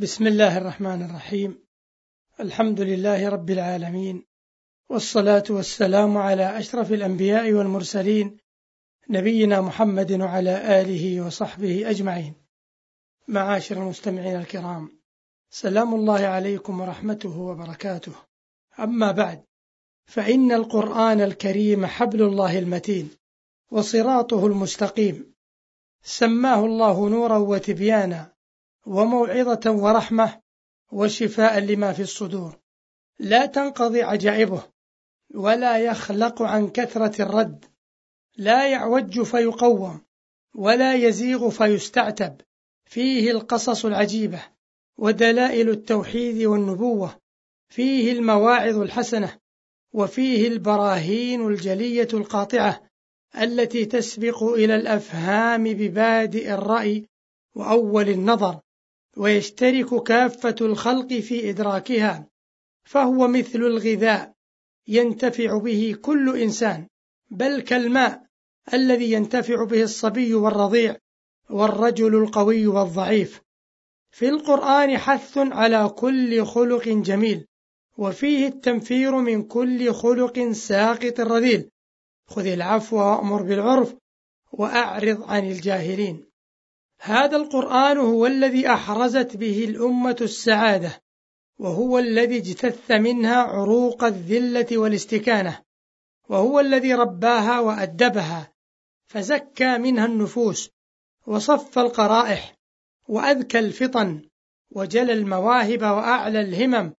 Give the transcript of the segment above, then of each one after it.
بسم الله الرحمن الرحيم. الحمد لله رب العالمين. والصلاة والسلام على أشرف الأنبياء والمرسلين نبينا محمد وعلى آله وصحبه أجمعين. معاشر المستمعين الكرام سلام الله عليكم ورحمته وبركاته. أما بعد فإن القرآن الكريم حبل الله المتين وصراطه المستقيم. سماه الله نورا وتبيانا. وموعظة ورحمة وشفاء لما في الصدور. لا تنقضي عجائبه ولا يخلق عن كثرة الرد. لا يعوج فيقوم ولا يزيغ فيستعتب. فيه القصص العجيبة ودلائل التوحيد والنبوة. فيه المواعظ الحسنة وفيه البراهين الجلية القاطعة التي تسبق إلى الأفهام ببادئ الرأي وأول النظر. ويشترك كافة الخلق في إدراكها فهو مثل الغذاء ينتفع به كل إنسان بل كالماء الذي ينتفع به الصبي والرضيع والرجل القوي والضعيف. في القرآن حث على كل خلق جميل وفيه التنفير من كل خلق ساقط رذيل خذ العفو وأمر بالعرف وأعرض عن الجاهلين. هذا القرآن هو الذي أحرزت به الأمة السعادة وهو الذي اجتث منها عروق الذلة والاستكانة وهو الذي رباها وأدبها فزكى منها النفوس وصف القرائح وأذكى الفطن وجلى المواهب وأعلى الهمم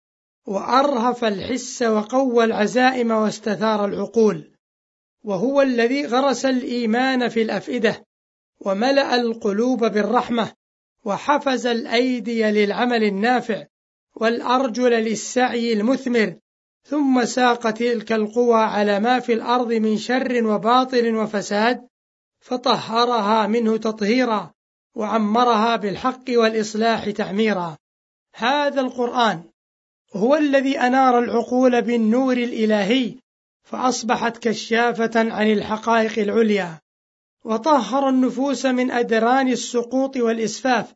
وأرهف الحس وقوى العزائم واستثار العقول وهو الذي غرس الإيمان في الأفئدة وملأ القلوب بالرحمة وحفز الأيدي للعمل النافع والأرجل للسعي المثمر ثم ساق تلك القوى على ما في الأرض من شر وباطل وفساد فطهرها منه تطهيرا وعمرها بالحق والإصلاح تعميرا. هذا القرآن هو الذي أنار العقول بالنور الإلهي فأصبحت كشافة عن الحقائق العليا. وطهر النفوس من أدران السقوط والإسفاف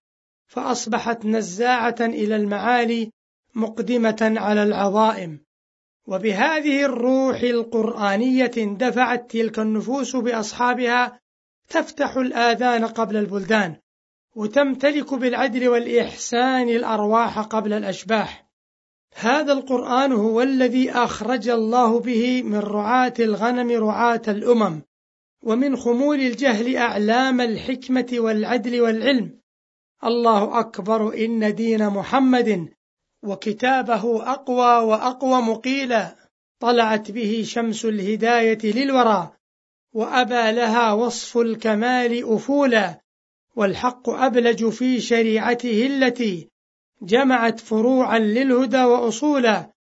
فأصبحت نزاعة إلى المعالي مقدمة على العظائم. وبهذه الروح القرآنية اندفعت تلك النفوس بأصحابها تفتح الآذان قبل البلدان وتمتلك بالعدل والإحسان الأرواح قبل الأشباح. هذا القرآن هو الذي أخرج الله به من رعاة الغنم رعاة الأمم. ومن خمول الجهل أعلام الحكمة والعدل والعلم. الله أكبر إن دين محمد وكتابه أقوى وأقوى مقيلا. طلعت به شمس الهداية للورى وأبى لها وصف الكمال أفولا. والحق أبلج في شريعته التي جمعت فروعا للهدى وأصولا.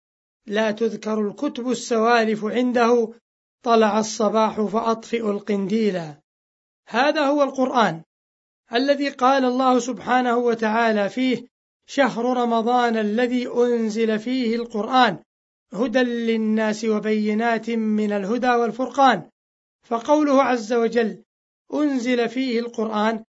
لا تذكر الكتب السوالف عنده طلع الصباح فأطفئوا القنديلا هذا هو القرآن الذي قال الله سبحانه وتعالى فيه شهر رمضان الذي أنزل فيه القرآن هدى للناس وبينات من الهدى والفرقان. فقوله عز وجل أنزل فيه القرآن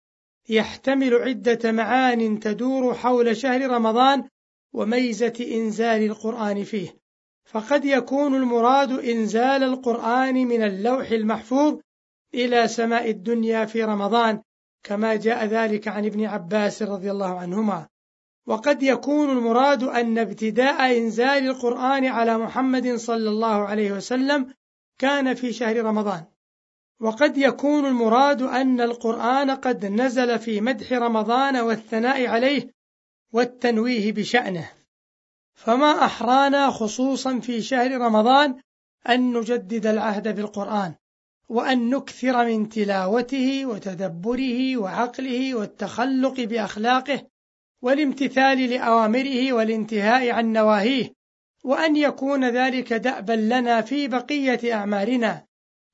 يحتمل عدة معان تدور حول شهر رمضان وميزة إنزال القرآن فيه. فقد يكون المراد إنزال القرآن من اللوح المحفوظ إلى سماء الدنيا في رمضان كما جاء ذلك عن ابن عباس رضي الله عنهما. وقد يكون المراد أن ابتداء إنزال القرآن على محمد صلى الله عليه وسلم كان في شهر رمضان. وقد يكون المراد أن القرآن قد نزل في مدح رمضان والثناء عليه والتنويه بشأنه. فما أحرانا خصوصا في شهر رمضان أن نجدد العهد بالقرآن وأن نكثر من تلاوته وتدبره وعقله والتخلق بأخلاقه والامتثال لأوامره والانتهاء عن نواهيه وأن يكون ذلك دأبا لنا في بقية أعمارنا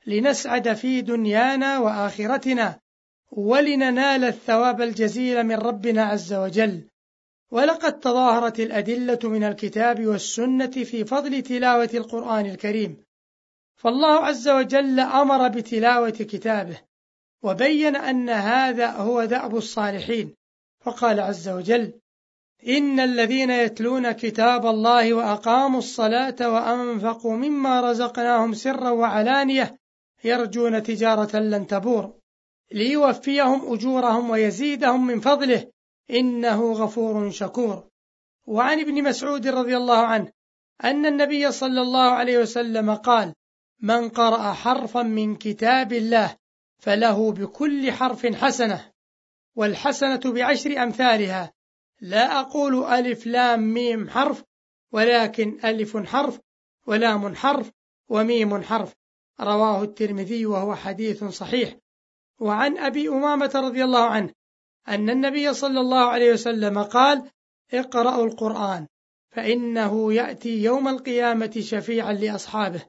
لنسعد في دنيانا وآخرتنا ولننال الثواب الجزيل من ربنا عز وجل ولقد تظاهرت الأدلة من الكتاب والسنة في فضل تلاوة القرآن الكريم. فالله عز وجل أمر بتلاوة كتابه وبين أن هذا هو دأب الصالحين. فقال عز وجل إن الذين يتلون كتاب الله وأقاموا الصلاة وأنفقوا مما رزقناهم سرا وعلانية يرجون تجارة لن تبور ليوفيهم أجورهم ويزيدهم من فضله. إنه غفور شكور. وعن ابن مسعود رضي الله عنه أن النبي صلى الله عليه وسلم قال من قرأ حرفا من كتاب الله فله بكل حرف حسنة والحسنة بعشر أمثالها. لا أقول ألف لام ميم حرف ولكن ألف حرف ولام حرف وميم حرف. رواه الترمذي وهو حديث صحيح. وعن أبي أمامة رضي الله عنه أن النبي صلى الله عليه وسلم قال اقرأوا القرآن فإنه يأتي يوم القيامة شفيعا لأصحابه.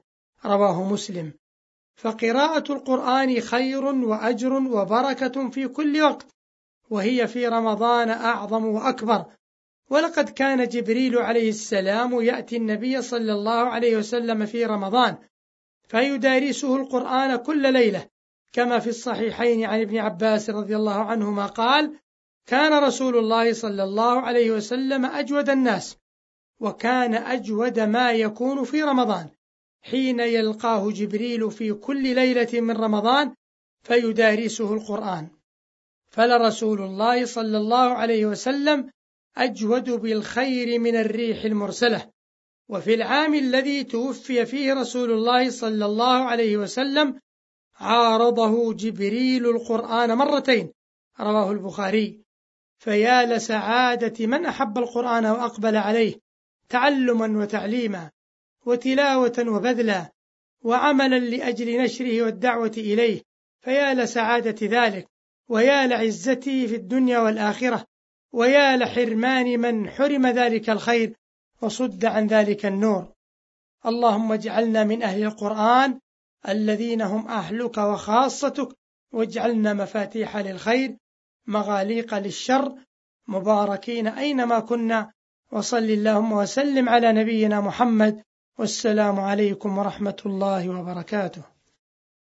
رواه مسلم. فقراءة القرآن خير وأجر وبركة في كل وقت وهي في رمضان أعظم وأكبر. ولقد كان جبريل عليه السلام يأتي النبي صلى الله عليه وسلم في رمضان فيدارسه القرآن كل ليلة. كما في الصحيحين عن ابن عباس رضي الله عنهما قال كان رسول الله صلى الله عليه وسلم أجود الناس وكان أجود ما يكون في رمضان حين يلقاه جبريل في كل ليلة من رمضان فيدارسه القرآن. فلرسول الله صلى الله عليه وسلم أجود بالخير من الريح المرسلة. وفي العام الذي توفي فيه رسول الله صلى الله عليه وسلم عارضه جبريل القرآن مرتين. رواه البخاري. فيا لسعادة من أحب القرآن وأقبل عليه تعلما وتعليما وتلاوة وبذلا وعملا لأجل نشره والدعوة إليه. فيا لسعادة ذلك ويا لعزته في الدنيا والآخرة ويا لحرمان من حرم ذلك الخير وصد عن ذلك النور. اللهم اجعلنا من أهل القرآن الذين هم أهلك وخاصتك واجعلنا مفاتيح للخير مغاليق للشر مباركين أينما كنا وصل اللهم وسلم على نبينا محمد والسلام عليكم ورحمة الله وبركاته.